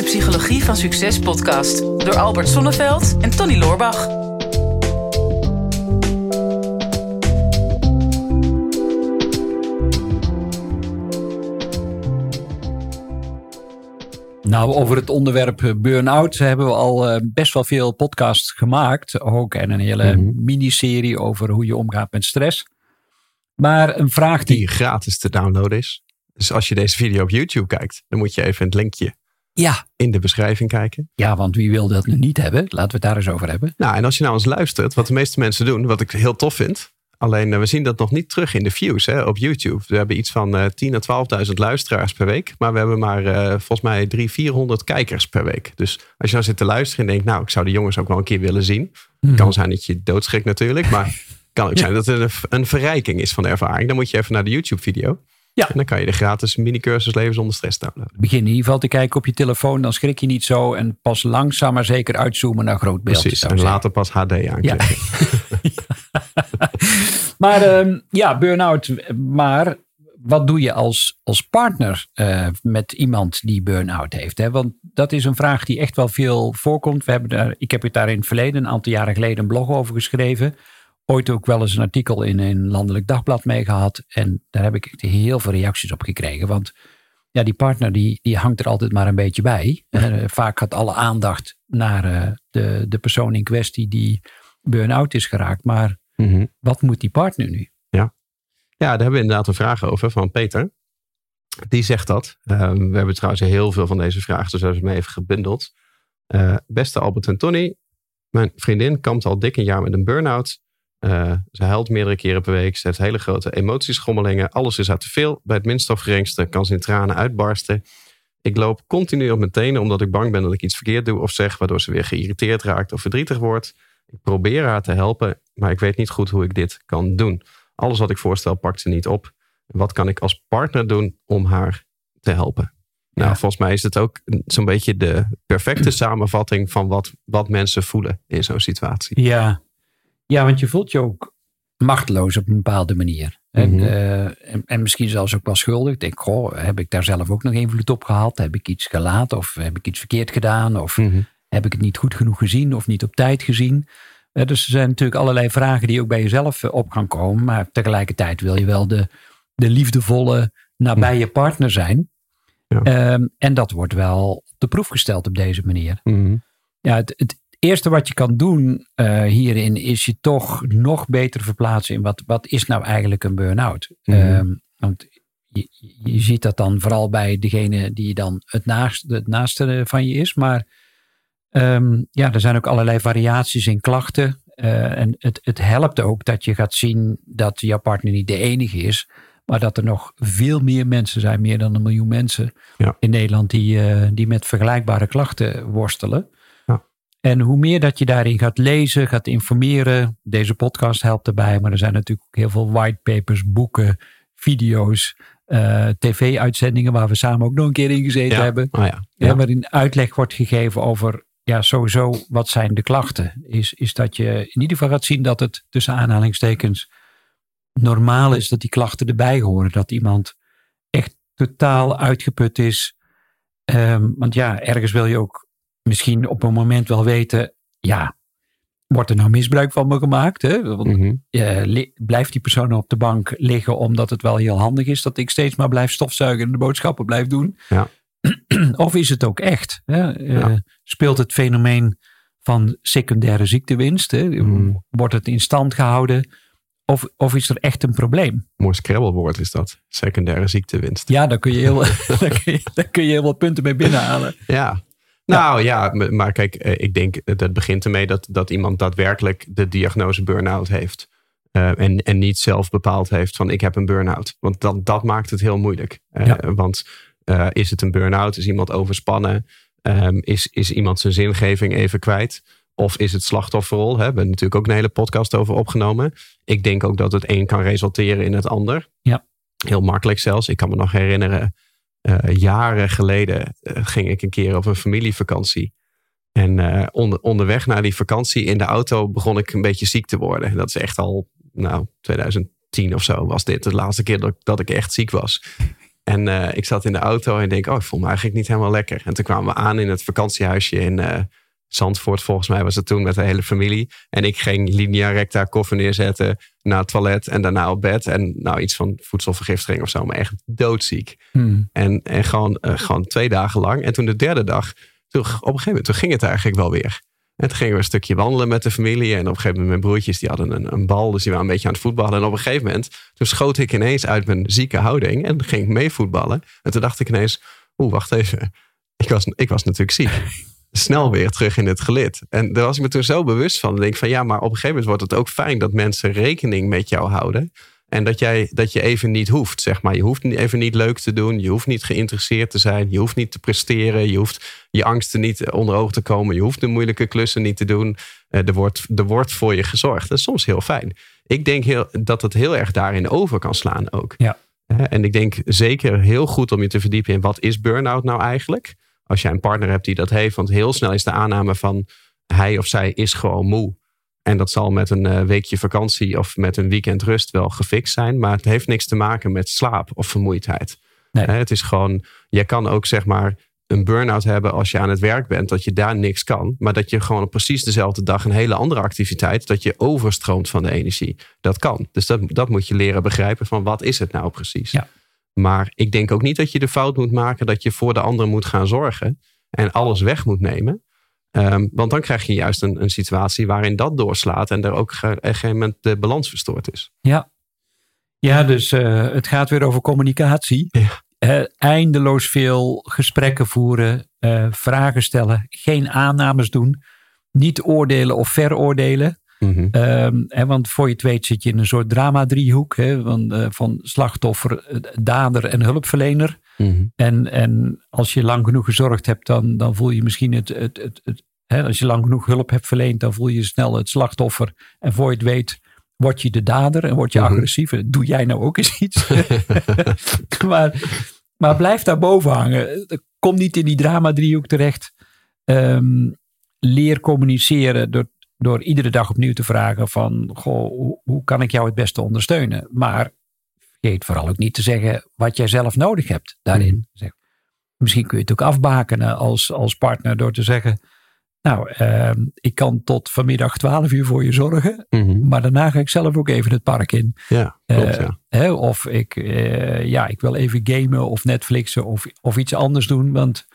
de Psychologie van Succes podcast door Albert Sonneveld en Tony Loorbach. Nou, over het onderwerp eh, burn-out hebben we al eh, best wel veel podcasts gemaakt. Ook en een hele Mhm. miniserie over hoe je omgaat met stress. Maar een vraag die. die gratis te downloaden is. Dus als je deze video op YouTube kijkt, dan moet je even het linkje Ja, in de beschrijving kijken. ja, want wie wil dat nu niet hebben? Laten we het daar eens over hebben. Nou, en als je nou eens luistert, wat de meeste mensen doen, wat ik heel tof vind. Alleen eh, we zien dat nog niet terug in de views hè, op YouTube. We hebben iets van eh 10.000 à 12.000 luisteraars per week. Maar we hebben maar eh, volgens mij 300, 400 kijkers per week. Dus als je nou zit te luisteren en denkt, nou, ik zou de jongens ook wel een keer willen zien. Mhm. Kan zijn dat je doodschrikt natuurlijk. Maar kan ook zijn dat het een, een verrijking is van de ervaring. Dan moet je even naar de YouTube video. Ja. En dan kan je de gratis mini-cursus Leven zonder stress downloaden. Begin in ieder geval te kijken op je telefoon, dan schrik je niet zo. En pas langzaam maar zeker uitzoomen naar groot beeld. Precies. En later pas HD aanklikken. Maar ehm, ja, burn-out. Maar wat doe je als, als partner eh, met iemand die burn-out heeft? Hè? Want dat is een vraag die echt wel veel voorkomt. We hebben daar, ik heb het daar in het verleden, een aantal jaren geleden, een blog over geschreven. Ooit ook wel eens een artikel in een landelijk dagblad mee gehad. En daar heb ik echt heel veel reacties op gekregen. Want ja, die partner die, die hangt er altijd maar een beetje bij. Eh, vaak gaat alle aandacht naar eh, de, de persoon in kwestie die burn-out is geraakt. Maar Mhm. wat moet die partner nu? Ja, daar hebben we inderdaad een vraag over van Peter. Die zegt dat. Eh, we hebben trouwens heel veel van deze vragen, dus hebben ze me even gebundeld. Beste Albert en Tony, mijn vriendin kampt al dik een jaar met een burn-out. Eh, ze huilt meerdere keren per week. Ze heeft hele grote emotieschommelingen. Alles is uit te veel. Bij het minst of geringste kan ze in tranen uitbarsten. Ik loop continu op mijn tenen omdat ik bang ben dat ik iets verkeerd doe of zeg, waardoor ze weer geïrriteerd raakt of verdrietig wordt. Ik probeer haar te helpen, maar ik weet niet goed hoe ik dit kan doen. Alles wat ik voorstel pakt ze niet op. Wat kan ik als partner doen om haar te helpen? Nou, Ja. volgens mij is het ook zo'n beetje de perfecte samenvatting van wat, wat mensen voelen in zo'n situatie. Ja. Ja, want je voelt je ook machteloos op een bepaalde manier. En, Mhm. eh, en, en misschien zelfs ook wel schuldig. Ik denk, goh, heb ik daar zelf ook nog invloed op gehad? Heb ik iets gelaten? Of heb ik iets verkeerd gedaan? Of Mhm. heb ik het niet goed genoeg gezien? Of niet op tijd gezien? Eh, dus er zijn natuurlijk allerlei vragen die ook bij jezelf eh, op gaan komen. Maar tegelijkertijd wil je wel de, de liefdevolle, nabije partner zijn. Ja. Ehm, en dat wordt wel op de proef gesteld op deze manier. Mhm. Ja, het, het eerste wat je kan doen eh, hierin is je toch nog beter verplaatsen in wat, wat is nou eigenlijk een burn-out. Ehm, want je, je ziet dat dan vooral bij degene die dan het, naast, het naaste van je is. Maar ehm, ja, er zijn ook allerlei variaties in klachten. Eh, en het, het helpt ook dat je gaat zien dat jouw partner niet de enige is. Maar dat er nog veel meer mensen zijn, meer dan een miljoen mensen Ja. in Nederland, die, eh, die met vergelijkbare klachten worstelen. En hoe meer dat je daarin gaat lezen, gaat informeren, deze podcast helpt erbij, maar er zijn natuurlijk ook heel veel whitepapers, boeken, video's, eh, tv-uitzendingen waar we samen ook nog een keer in gezeten Ja. hebben. Oh ja. Ja. Ja. waarin uitleg wordt gegeven over, ja, sowieso, wat zijn de klachten? Is, is dat je in ieder geval gaat zien dat het tussen aanhalingstekens normaal is dat die klachten erbij horen. Dat iemand echt totaal uitgeput is. Ehm, want ja, ergens wil je ook misschien op een moment wel weten, ja, wordt er nou misbruik van me gemaakt? Hè? Want Mhm. li- blijft die persoon op de bank liggen omdat het wel heel handig is dat ik steeds maar blijf stofzuigen en de boodschappen blijf doen? Ja. Of is het ook echt? Hè? Eh, Ja. Speelt het fenomeen van secundaire ziektewinst? Hè? Mm. Wordt het in stand gehouden? Of, of is er echt een probleem? Mooi scrabblewoord is dat. Secundaire ziektewinst. Ja, daar kun je heel, daar kun je, daar kun je heel wat punten mee binnenhalen. Ja. Nou ja, maar kijk, eh, ik denk dat begint ermee dat, dat iemand daadwerkelijk de diagnose burn-out heeft. Eh, en, en niet zelf bepaald heeft van ik heb een burn-out. Want dat, dat maakt het heel moeilijk. Eh, Ja. Want is het een burn-out? Is iemand overspannen? Ehm, is, is iemand zijn zingeving even kwijt? Of is het slachtofferrol? Hè? We hebben natuurlijk ook een hele podcast over opgenomen. Ik denk ook dat het een kan resulteren in het ander. Ja. Heel makkelijk zelfs. Ik kan me nog herinneren, jaren geleden eh, ging ik een keer op een familievakantie. En eh, onder, onderweg naar die vakantie in de auto begon ik een beetje ziek te worden. Dat is echt al, nou, 2010 of zo was dit de laatste keer dat, dat ik echt ziek was. En eh, ik zat in de auto en denk, oh, ik voel me eigenlijk niet helemaal lekker. En toen kwamen we aan in het vakantiehuisje in Zandvoort, volgens mij was het toen, met de hele familie. En ik ging linea recta koffer neerzetten, naar het toilet en daarna op bed. En nou, iets van voedselvergiftiging of zo, maar echt doodziek. Hmm. En, en gewoon, uh, gewoon twee dagen lang. En toen de derde dag, toen, op een gegeven moment, toen ging het eigenlijk wel weer. En toen gingen we een stukje wandelen met de familie. En op een gegeven moment mijn broertjes, die hadden een, een bal. Dus die waren een beetje aan het voetballen. En op een gegeven moment, toen schoot ik ineens uit mijn zieke houding. En ging ik mee voetballen. En toen dacht ik ineens, oeh, wacht even. Ik was, ik was natuurlijk ziek. Snel weer terug in het gelid. En daar was ik me toen zo bewust van. Ik denk van ja, maar op een gegeven moment wordt het ook fijn dat mensen rekening met jou houden. En dat, jij, dat je even niet hoeft, zeg maar. Je hoeft even niet leuk te doen. Je hoeft niet geïnteresseerd te zijn. Je hoeft niet te presteren. Je hoeft je angsten niet onder ogen te komen. Je hoeft de moeilijke klussen niet te doen. Er wordt, er wordt voor je gezorgd. Dat is soms heel fijn. Ik denk heel, dat het heel erg daarin over kan slaan ook. Ja. En ik denk zeker heel goed om je te verdiepen in wat is burn-out nou eigenlijk. Als jij een partner hebt die dat heeft. Want heel snel is de aanname van hij of zij is gewoon moe. En dat zal met een uh, weekje vakantie of met een weekend rust wel gefixt zijn. Maar het heeft niks te maken met slaap of vermoeidheid. Nee. Het is gewoon, je kan ook zeg maar een burn-out hebben als je aan het werk bent. Dat je daar niks kan. Maar dat je gewoon op precies dezelfde dag een hele andere activiteit. Dat je overstroomt van de energie. Dat kan. Dus dat, dat moet je leren begrijpen van wat is het nou precies. Ja. Maar ik denk ook niet dat je de fout moet maken dat je voor de ander moet gaan zorgen. En alles weg moet nemen. Um, want dan krijg je juist een, een situatie waarin dat doorslaat en er ook op een gegeven moment de balans verstoord is. Ja, ja dus uh, het gaat weer over communicatie. Ja. Uh, eindeloos veel gesprekken voeren, uh, vragen stellen, geen aannames doen, niet oordelen of veroordelen. Mm -hmm. um, hè, want voor je het weet zit je in een soort drama-driehoek hè, van, van slachtoffer, dader en hulpverlener. Mm -hmm. En, en als je lang genoeg gezorgd hebt, dan, dan voel je misschien het. het, het, het hè, als je lang genoeg hulp hebt verleend, dan voel je snel het slachtoffer. En voor je het weet, word je de dader en word je Mhm. mm -hmm. agressief. Doe jij nou ook eens iets? maar, maar blijf daar boven hangen. Kom niet in die drama-driehoek terecht. Um, leer communiceren door, door iedere dag opnieuw te vragen: van goh, hoe, hoe kan ik jou het beste ondersteunen? Maar vergeet vooral ook niet te zeggen wat jij zelf nodig hebt daarin. Mhm. Zeg, misschien kun je het ook afbakenen als, als partner door te zeggen. Nou, uh, ik kan tot vanmiddag 12 uur voor je zorgen. Mm -hmm. Maar daarna ga ik zelf ook even het park in. Ja, klopt, uh, ja. Hè, of ik, uh, ja, ik wil even gamen of Netflixen of, of iets anders doen. Want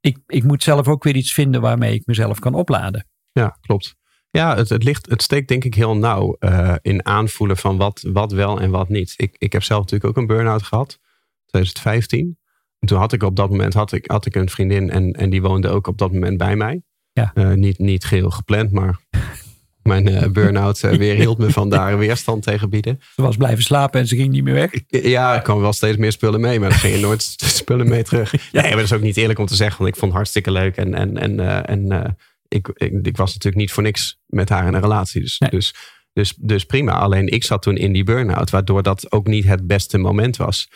ik, ik moet zelf ook weer iets vinden waarmee ik mezelf kan opladen. Ja, klopt. Ja, het, het, ligt, het steekt denk ik heel nauw uh, in aanvoelen van wat, wat wel en wat niet. Ik, ik heb zelf natuurlijk ook een burn-out gehad, 2015. En toen had ik op dat moment had ik, had ik een vriendin en, en die woonde ook op dat moment bij mij. Ja. Uh, niet, niet geheel gepland, maar mijn uh, burn-out weer hield me van daar weerstand tegen bieden. Ze was blijven slapen en ze ging niet meer weg. Ja, er kwamen wel steeds meer spullen mee, maar er gingen nooit spullen mee terug. Nee, maar dat is ook niet eerlijk om te zeggen, want ik vond het hartstikke leuk. En, en, en, en ik, ik, ik, was natuurlijk niet voor niks met haar in een relatie. Dus, nee. dus, dus, dus prima. Alleen ik zat toen in die burn-out, waardoor dat ook niet het beste moment was.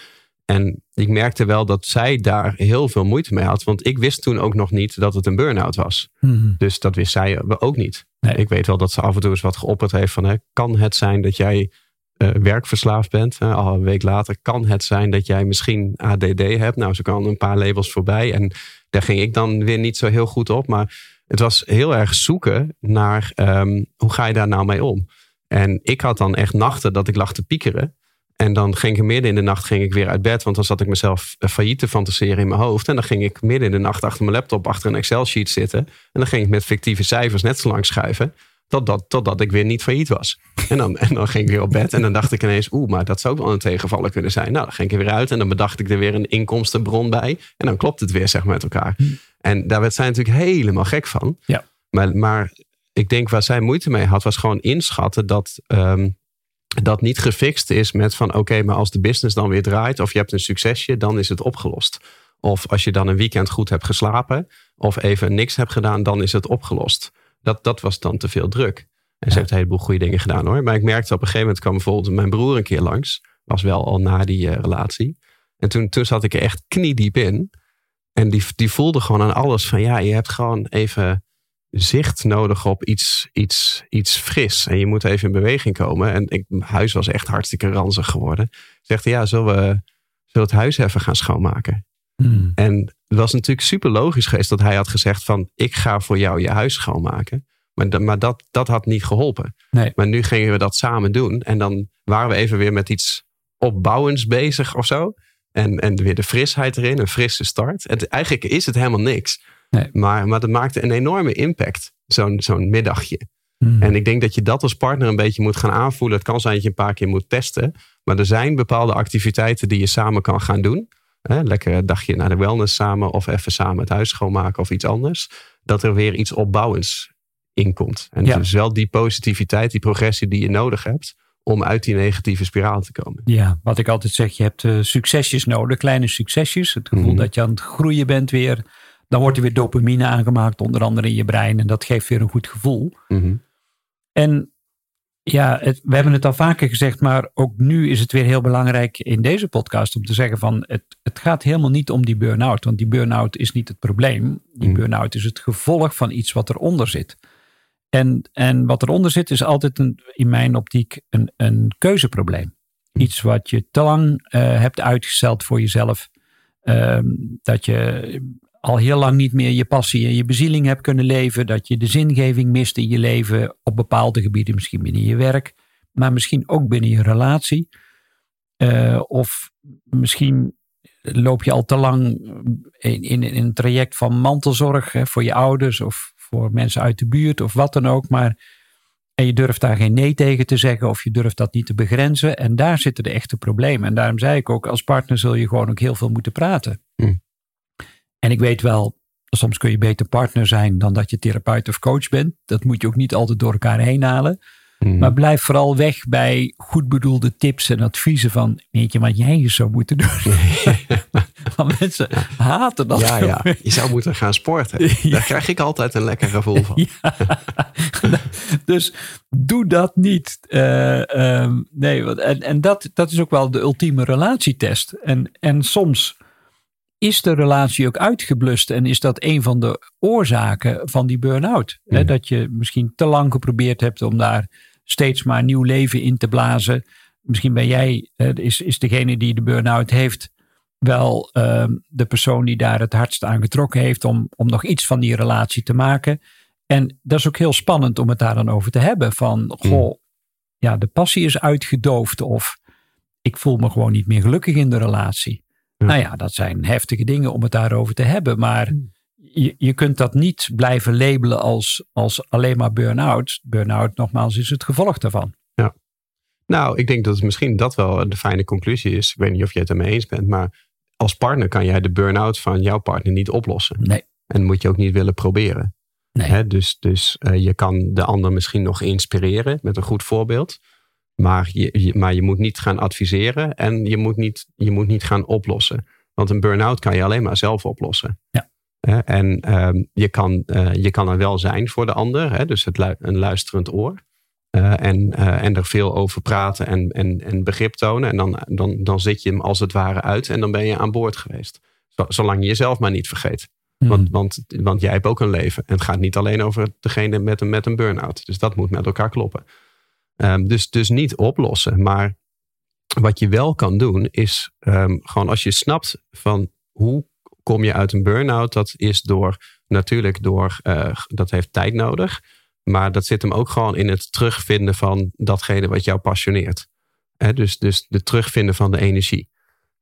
En ik merkte wel dat zij daar heel veel moeite mee had. Want ik wist toen ook nog niet dat het een burn-out was. Mm-hmm. Dus dat wist zij ook niet. Nee. Ik weet wel dat ze af en toe eens wat geopperd heeft van... Hè, kan het zijn dat jij uh, werkverslaafd bent? Hè, al een week later kan het zijn dat jij misschien ADD hebt. Nou, ze kan een paar labels voorbij. En daar ging ik dan weer niet zo heel goed op. Maar het was heel erg zoeken naar um, hoe ga je daar nou mee om? En ik had dan echt nachten dat ik lag te piekeren. En dan ging ik midden in de nacht ging ik weer uit bed. Want dan zat ik mezelf failliet te fantaseren in mijn hoofd. En dan ging ik midden in de nacht achter mijn laptop achter een Excel-sheet zitten. En dan ging ik met fictieve cijfers net zo lang schuiven. Totdat, totdat ik weer niet failliet was. En dan, en dan ging ik weer op bed. En dan dacht ik ineens, oeh, maar dat zou ook wel een tegenvaller kunnen zijn. Nou, dan ging ik er weer uit. En dan bedacht ik er weer een inkomstenbron bij. En dan klopt het weer, zeg maar, met elkaar. En daar werd zij natuurlijk helemaal gek van. Ja. Maar, maar ik denk waar zij moeite mee had, was gewoon inschatten dat... Um, dat niet gefixt is met van oké, okay, maar als de business dan weer draait of je hebt een succesje, dan is het opgelost. Of als je dan een weekend goed hebt geslapen of even niks hebt gedaan, dan is het opgelost. Dat, dat was dan te veel druk. En ja. ze heeft een heleboel goede dingen gedaan hoor. Maar ik merkte op een gegeven moment kwam bijvoorbeeld mijn broer een keer langs. Was wel al na die uh, relatie. En toen, toen zat ik er echt kniediep in. En die, die voelde gewoon aan alles van ja, je hebt gewoon even zicht nodig op iets, iets, iets fris. En je moet even in beweging komen. En ik, mijn huis was echt hartstikke ranzig geworden. Zegt hij, ja, zullen we, zullen we het huis even gaan schoonmaken? Hmm. En het was natuurlijk super logisch geweest dat hij had gezegd van ik ga voor jou je huis schoonmaken. Maar, dat- maar dat, dat had niet geholpen. Nee. Maar nu gingen we dat samen doen. En dan waren we even weer met iets opbouwends bezig of zo. En, en weer de frisheid erin, een frisse start. Het, eigenlijk is het helemaal niks. Nee. Maar, maar dat maakte een enorme impact, zo'n zo'n middagje. Hmm. En ik denk dat je dat als partner een beetje moet gaan aanvoelen. Het kan zijn dat je een paar keer moet testen. Maar er zijn bepaalde activiteiten die je samen kan gaan doen. Hè, lekker een dagje naar de wellness samen. Of even samen het huis schoonmaken of iets anders. Dat er weer iets opbouwends in komt. En Ja. dus wel die positiviteit, die progressie die je nodig hebt. Om uit die negatieve spiraal te komen. Ja, wat ik altijd zeg, je hebt eh, succesjes nodig, kleine succesjes. Het gevoel Mhm. dat je aan het groeien bent weer. Dan wordt er weer dopamine aangemaakt, onder andere in je brein. En dat geeft weer een goed gevoel. Mhm. En ja, het, we hebben het al vaker gezegd, maar ook nu is het weer heel belangrijk in deze podcast om te zeggen van het, het gaat helemaal niet om die burn-out. Want die burn-out is niet het probleem. Die Mm. burn-out is het gevolg van iets wat eronder zit. En, en wat eronder zit is altijd een, in mijn optiek een, een keuzeprobleem. Iets wat je te lang eh, hebt uitgesteld voor jezelf. Ehm, dat je al heel lang niet meer je passie en je bezieling hebt kunnen leven. Dat je de zingeving mist in je leven op bepaalde gebieden. Misschien binnen je werk, maar misschien ook binnen je relatie. Eh, of misschien loop je al te lang in, in, in een traject van mantelzorg hè, voor je ouders of voor mensen uit de buurt of wat dan ook. Maar en je durft daar geen nee tegen te zeggen of je durft dat niet te begrenzen. En daar zitten de echte problemen. En daarom zei ik ook, als partner zul je gewoon ook heel veel moeten praten. Hmm. En ik weet wel, soms kun je beter partner zijn dan dat je therapeut of coach bent. Dat moet je ook niet altijd door elkaar heen halen. Mhm. Maar blijf vooral weg bij goed bedoelde tips en adviezen van, weet je wat jij eens zou moeten doen? Want mensen haten dat. ja, ja, je zou moeten gaan sporten. Daar krijg ik altijd een lekker gevoel van. Dus doe dat niet. Eh, ehm, nee, want- en, en dat, dat is ook wel de ultieme relatietest. En, en soms is de relatie ook uitgeblust en is dat een van de oorzaken van die burn-out. Dat je misschien te lang geprobeerd hebt om daar steeds maar nieuw leven in te blazen. Misschien ben jij, eh, is, is degene die de burn-out heeft, wel ehm, de persoon die daar het hardst aan getrokken heeft om, om nog iets van die relatie te maken. En dat is ook heel spannend om het daar dan over te hebben. Van, goh, ja, de passie is uitgedoofd of ik voel me gewoon niet meer gelukkig in de relatie. Ja. Nou ja, dat zijn heftige dingen om het daarover te hebben. Maar je, je kunt dat niet blijven labelen als, als alleen maar burn-out. Burn-out, nogmaals, is het gevolg daarvan. Nou, ik denk dat het misschien dat wel de fijne conclusie is. Ik weet niet of je het ermee eens bent, maar als partner kan jij de burn-out van jouw partner niet oplossen. Nee. En moet je ook niet willen proberen. Nee. Hè, dus dus eh, je kan de ander misschien nog inspireren met een goed voorbeeld. Maar je, je- maar je moet niet gaan adviseren en je moet niet, je moet niet gaan oplossen. Want een burn-out kan je alleen maar zelf oplossen. Ja. En ehm, je, kan, eh, je kan er wel zijn voor de ander. Hè, dus het een luisterend oor. Eh, en, eh, en er veel over praten en, en, en begrip tonen. En dan, dan, dan zit je hem als het ware uit en dan ben je aan boord geweest. Zo- Zolang je jezelf maar niet vergeet. Hmm. Want, want, want jij hebt ook een leven. En het gaat niet alleen over degene met een, met een burn-out. Dus dat moet met elkaar kloppen. Ehm, dus, dus niet oplossen. Maar wat je wel kan doen is ehm, gewoon als je snapt van hoe kom je uit een burn-out. Dat is door natuurlijk door, eh, dat heeft tijd nodig. Maar dat zit hem ook gewoon in het terugvinden van datgene wat jou passioneert. Dus, dus de terugvinden van de energie.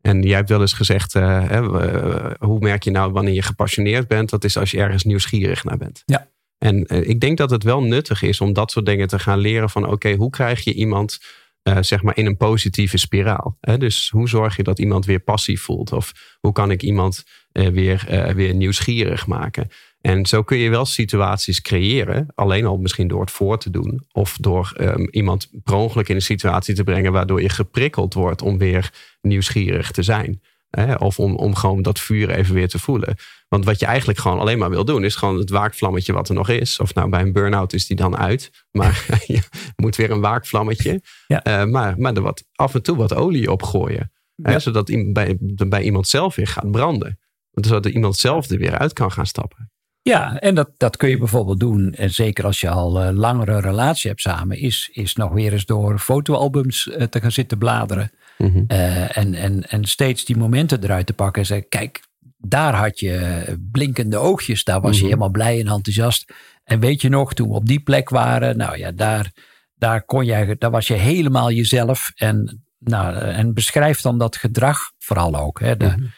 En jij hebt wel eens gezegd, eh, eh, hoe merk je nou wanneer je gepassioneerd bent? Dat is als je ergens nieuwsgierig naar bent. Ja. En ik denk dat het wel nuttig is om dat soort dingen te gaan leren van oké, hoe krijg je iemand eh, zeg maar in een positieve spiraal? Hè? Dus hoe zorg je dat iemand weer passief voelt? Of hoe kan ik iemand eh, weer, eh, weer nieuwsgierig maken? En zo kun je wel situaties creëren, alleen al misschien door het voor te doen, of door ehm, iemand per ongeluk in een situatie te brengen waardoor je geprikkeld wordt om weer nieuwsgierig te zijn. Hè? Of om, om gewoon dat vuur even weer te voelen. Want wat je eigenlijk gewoon alleen maar wil doen, is gewoon het waakvlammetje wat er nog is. Of nou bij een burn-out is die dan uit. Maar je moet weer een waakvlammetje. Ja. Eh, maar maar er wat, af en toe wat olie opgooien. Hè? Zodat bij, bij iemand zelf weer gaat branden. Zodat iemand zelf er weer uit kan gaan stappen. Ja, en dat, dat kun je bijvoorbeeld doen. En zeker als je al uh, langere relatie hebt samen, is, is nog weer eens door fotoalbums uh, te gaan zitten bladeren. Mm -hmm. uh, en, en, en steeds die momenten eruit te pakken en zeggen: kijk, daar had je blinkende oogjes, daar was mm -hmm. je helemaal blij en enthousiast. En weet je nog, toen we op die plek waren, nou ja, daar, daar, kon jij, daar was je helemaal jezelf. En, nou, en beschrijf dan dat gedrag vooral ook. Hè, de, mm -hmm.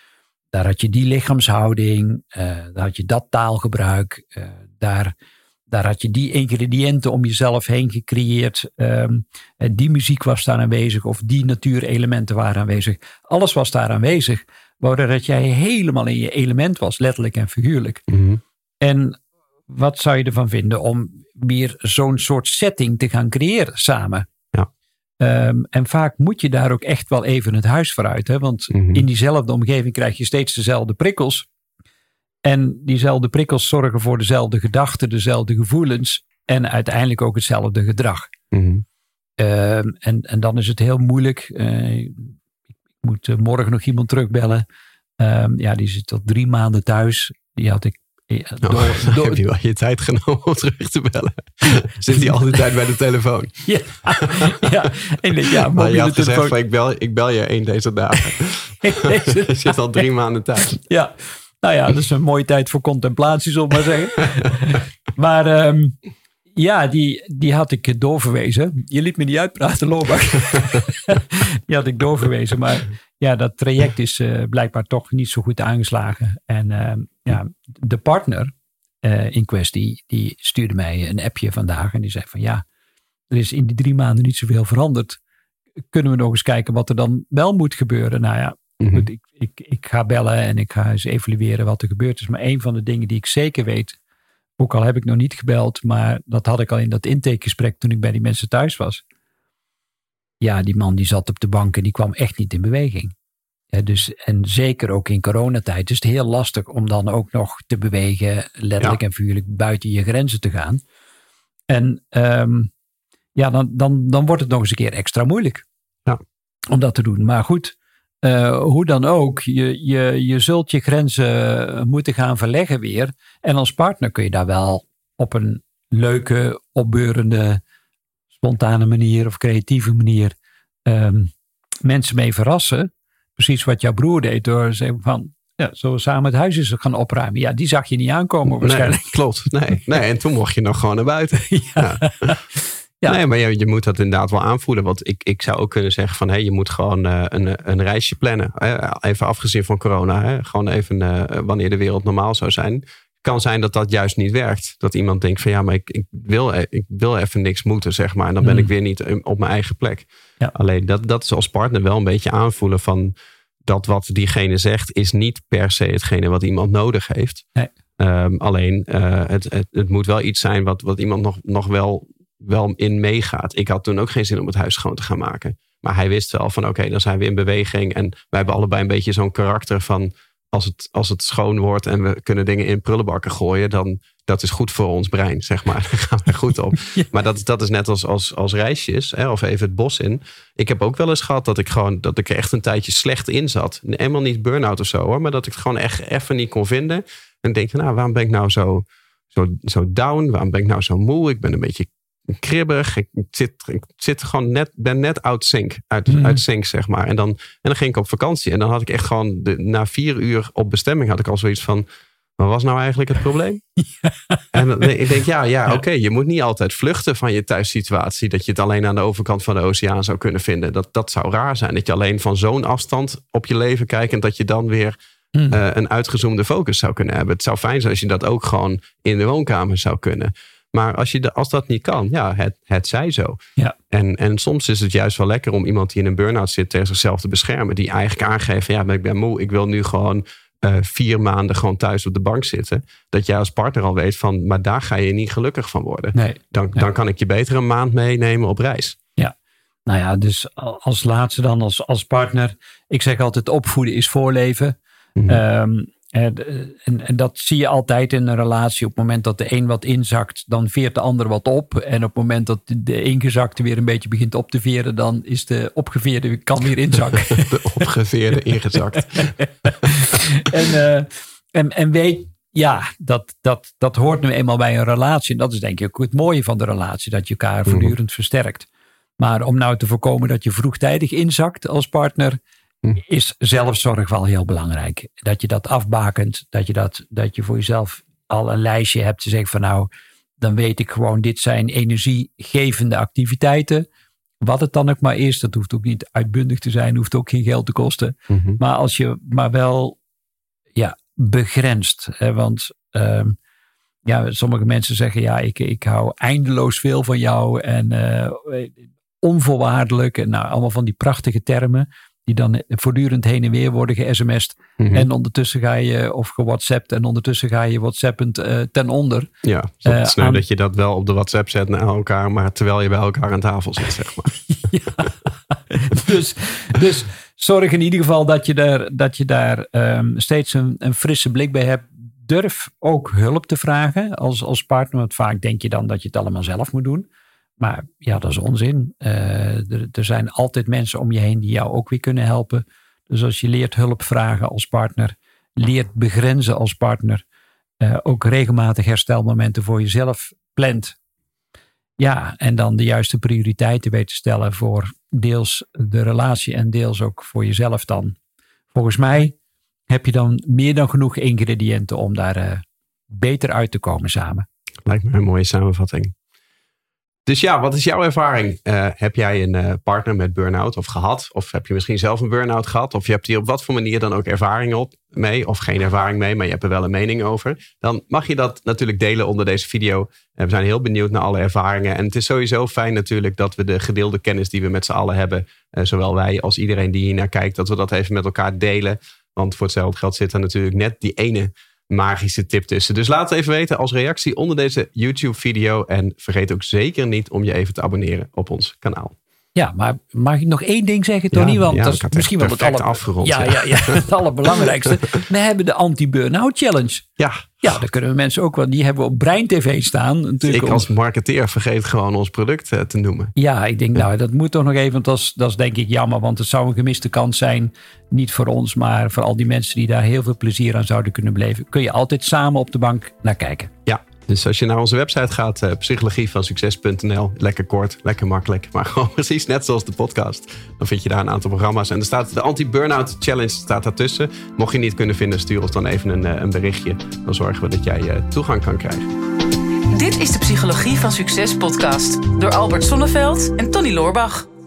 Daar had je die lichaamshouding, uh, daar had je dat taalgebruik, uh, daar, daar had je die ingrediënten om jezelf heen gecreëerd. Um, die muziek was daar aanwezig of die natuurelementen waren aanwezig. Alles was daar aanwezig, waardoor jij helemaal in je element was, letterlijk en figuurlijk. Mhm. Mm -hmm. En wat zou je ervan vinden om weer zo'n soort setting te gaan creëren samen? Um, en vaak moet je daar ook echt wel even het huis vooruit. Hè? Want Mhm. mm -hmm. in diezelfde omgeving krijg je steeds dezelfde prikkels. En diezelfde prikkels zorgen voor dezelfde gedachten, dezelfde gevoelens. En uiteindelijk ook hetzelfde gedrag. Mm -hmm. um, en, en dan is het heel moeilijk. Uh, ik moet uh, morgen nog iemand terugbellen. Um, ja, die zit al drie maanden thuis. Die had ik ja, door, oh, door, heb je wel je tijd genomen om terug te bellen? Zit hij al die tijd bij de telefoon? Ja, ja. En ik, ja maar je had gezegd telefoon. ik bel, ik bel je één deze dagen. deze je zit al drie maanden thuis. Ja, nou ja, dat is een mooie tijd voor contemplatie, zullen we maar zeggen. maar um, ja, die, die had ik doorverwezen. Je liet me niet uitpraten, Lobach. die had ik doorverwezen, maar ja, dat traject is uh, blijkbaar toch niet zo goed aangeslagen. En uh, ja, de partner uh, in kwestie, die stuurde mij een appje vandaag en die zei van ja, er is in die drie maanden niet zoveel veranderd. Kunnen we nog eens kijken wat er dan wel moet gebeuren? Nou ja, Mhm. goed, ik, ik, ik ga bellen en ik ga eens evalueren wat er gebeurd is. Maar een van de dingen die ik zeker weet, ook al heb ik nog niet gebeld, maar dat had ik al in dat intakegesprek toen ik bij die mensen thuis was. Ja, die man die zat op de bank en die kwam echt niet in beweging. Ja, dus, en zeker ook in coronatijd is het heel lastig om dan ook nog te bewegen, letterlijk ja. en figuurlijk buiten je grenzen te gaan. En um, ja, dan, dan, dan wordt het nog eens een keer extra moeilijk ja. om dat te doen. Maar goed, uh, hoe dan ook, je, je, je zult je grenzen moeten gaan verleggen weer. En als partner kun je daar wel op een leuke, opbeurende, spontane manier of creatieve manier um, mensen mee verrassen precies wat jouw broer deed door zeggen van, ja, zullen we samen het huis eens gaan opruimen? Ja, die zag je niet aankomen waarschijnlijk. Nee, klopt, nee. nee. En toen mocht je nog gewoon naar buiten. ja. ja. ja. Nee, maar je, je, moet dat inderdaad wel aanvoelen. Want ik, ik zou ook kunnen zeggen van, hé, hey, je moet gewoon uh, een, een reisje plannen. Even afgezien van corona. Hè? Gewoon even uh, wanneer de wereld normaal zou zijn. Het kan zijn dat dat juist niet werkt. Dat iemand denkt van, ja, maar ik, ik, wil, ik wil even niks moeten, zeg maar. En dan ben mm. ik weer niet op mijn eigen plek. Ja. Alleen dat, dat is als partner wel een beetje aanvoelen van dat wat diegene zegt is niet per se hetgene wat iemand nodig heeft. Nee. Um, alleen het, het, het, moet wel iets zijn wat, wat iemand nog, nog wel, wel in meegaat. Ik had toen ook geen zin om het huis schoon te gaan maken. Maar hij wist wel van oké, okay, dan zijn we in beweging. En wij hebben allebei een beetje zo'n karakter van als het, als het schoon wordt en we kunnen dingen in prullenbakken gooien, dan dat is goed voor ons brein, zeg maar. Daar gaan we goed op. ja. Maar dat, dat is net als, als, als reisjes, hè, of even het bos in. Ik heb ook wel eens gehad dat ik gewoon dat ik er echt een tijdje slecht in zat. Helemaal niet burn-out of zo hoor, maar dat ik het gewoon echt even niet kon vinden. En denk, nou, waarom ben ik nou zo, zo, zo down? Waarom ben ik nou zo moe? Ik ben een beetje kribbig. Ik zit, ik zit gewoon net, ben net out sync, uit, mm. uit sync, zeg maar. En dan, en dan ging ik op vakantie. En dan had ik echt gewoon, de, na vier uur op bestemming had ik al zoiets van... Wat was nou eigenlijk het probleem? Ja. En ik denk, ja, ja oké, okay, je moet niet altijd vluchten van je thuissituatie. Dat je het alleen aan de overkant van de oceaan zou kunnen vinden. Dat, dat zou raar zijn. Dat je alleen van zo'n afstand op je leven kijkt. En dat je dan weer mm. uh, een uitgezoomde focus zou kunnen hebben. Het zou fijn zijn als je dat ook gewoon in de woonkamer zou kunnen. Maar als, je de, als dat niet kan, ja, het, het zij zo. Ja. En, en soms is het juist wel lekker om iemand die in een burn-out zit tegen zichzelf te beschermen. Die eigenlijk aangeeft, ja, maar ik ben moe. Ik wil nu gewoon uh, vier maanden gewoon thuis op de bank zitten. Dat jij als partner al weet van, maar daar ga je niet gelukkig van worden. Nee. Dan, dan kan ik je beter een maand meenemen op reis. Ja. Nou ja, dus als laatste dan als, als partner. Ik zeg altijd opvoeden is voorleven. Um, en, en, dat zie je altijd in een relatie. Op het moment dat de een wat inzakt, dan veert de ander wat op. En op het moment dat de ingezakte weer een beetje begint op te veren, dan is de opgeveerde kan weer inzakken. De opgeveerde ingezakt. en, uh, en, en weet, ja, dat, dat, dat hoort nu eenmaal bij een relatie. En dat is denk ik ook het mooie van de relatie, dat je elkaar Mhm. voortdurend versterkt. Maar om nou te voorkomen dat je vroegtijdig inzakt als partner. Is zelfzorg wel heel belangrijk. Dat je dat afbakent, dat je, dat, dat je voor jezelf al een lijstje hebt te zeggen van nou, dan weet ik gewoon, dit zijn energiegevende activiteiten. Wat het dan ook maar is, dat hoeft ook niet uitbundig te zijn, hoeft ook geen geld te kosten. Mhm. Maar als je maar wel ja, begrenst. Hè, want ehm, ja, sommige mensen zeggen ja, ik, ik hou eindeloos veel van jou en eh, onvoorwaardelijk. En nou, allemaal van die prachtige termen die dan voortdurend heen en weer worden ge-sms'd. Mhm. En ondertussen ga je, of gewhatsappt, en ondertussen ga je whatsappend eh, ten onder. Ja, Eh, sneu aan- dat je dat wel op de WhatsApp zet naar elkaar, maar terwijl je bij elkaar aan tafel zit, zeg maar. dus, dus zorg in ieder geval dat je daar, dat je daar ehm, steeds een, een frisse blik bij hebt. Durf ook hulp te vragen als, als partner. Want vaak denk je dan dat je het allemaal zelf moet doen. Maar ja, dat is onzin. Eh, er, er zijn altijd mensen om je heen die jou ook weer kunnen helpen. Dus als je leert hulp vragen als partner, leert begrenzen als partner, eh, ook regelmatig herstelmomenten voor jezelf plant. Ja, en dan de juiste prioriteiten weet te stellen voor deels de relatie en deels ook voor jezelf dan. Volgens mij heb je dan meer dan genoeg ingrediënten om daar eh, beter uit te komen samen. Lijkt me een mooie samenvatting. Dus ja, wat is jouw ervaring? Eh, heb jij een eh, partner met burn-out of gehad? Of heb je misschien zelf een burn-out gehad? Of je hebt hier op wat voor manier dan ook ervaring op mee? Of geen ervaring mee, maar je hebt er wel een mening over? Dan mag je dat natuurlijk delen onder deze video. Eh, we zijn heel benieuwd naar alle ervaringen. En het is sowieso fijn natuurlijk dat we de gedeelde kennis die we met z'n allen hebben, zowel wij als iedereen die hier naar kijkt, dat we dat even met elkaar delen. Want voor hetzelfde geld zit er natuurlijk net die ene magische tip tussen. Dus laat het even weten als reactie onder deze YouTube-video. En vergeet ook zeker niet om je even te abonneren op ons kanaal. Ja, maar mag ik nog één ding zeggen, Tony? Ja, Want ja, dat is misschien wel het perfect aller... afgerond, Ja, ja. ja, het allerbelangrijkste. We hebben de anti-burnout challenge. Ja, Ja, daar kunnen we mensen ook wel. Die hebben we op Brein TV staan. Natuurlijk ik als marketeer vergeet gewoon ons product eh, te noemen. Ja, ik denk, nou, dat moet toch nog even. Want dat is, dat is denk ik jammer. Want het zou een gemiste kans zijn. Niet voor ons, maar voor al die mensen die daar heel veel plezier aan zouden kunnen beleven. Kun je altijd samen op de bank naar kijken. Ja, dus als je naar onze website gaat, eh psychologievansucces.nl, lekker kort, lekker makkelijk, maar gewoon precies net zoals de podcast. Dan vind je daar een aantal programma's en er staat de Anti-Burnout Challenge staat daartussen. Mocht je niet kunnen vinden, stuur ons dan even een, eh, een berichtje. Dan zorgen we dat jij eh, toegang kan krijgen. Dit is de Psychologie van Succes podcast door Albert Sonneveld en Tony Loorbach.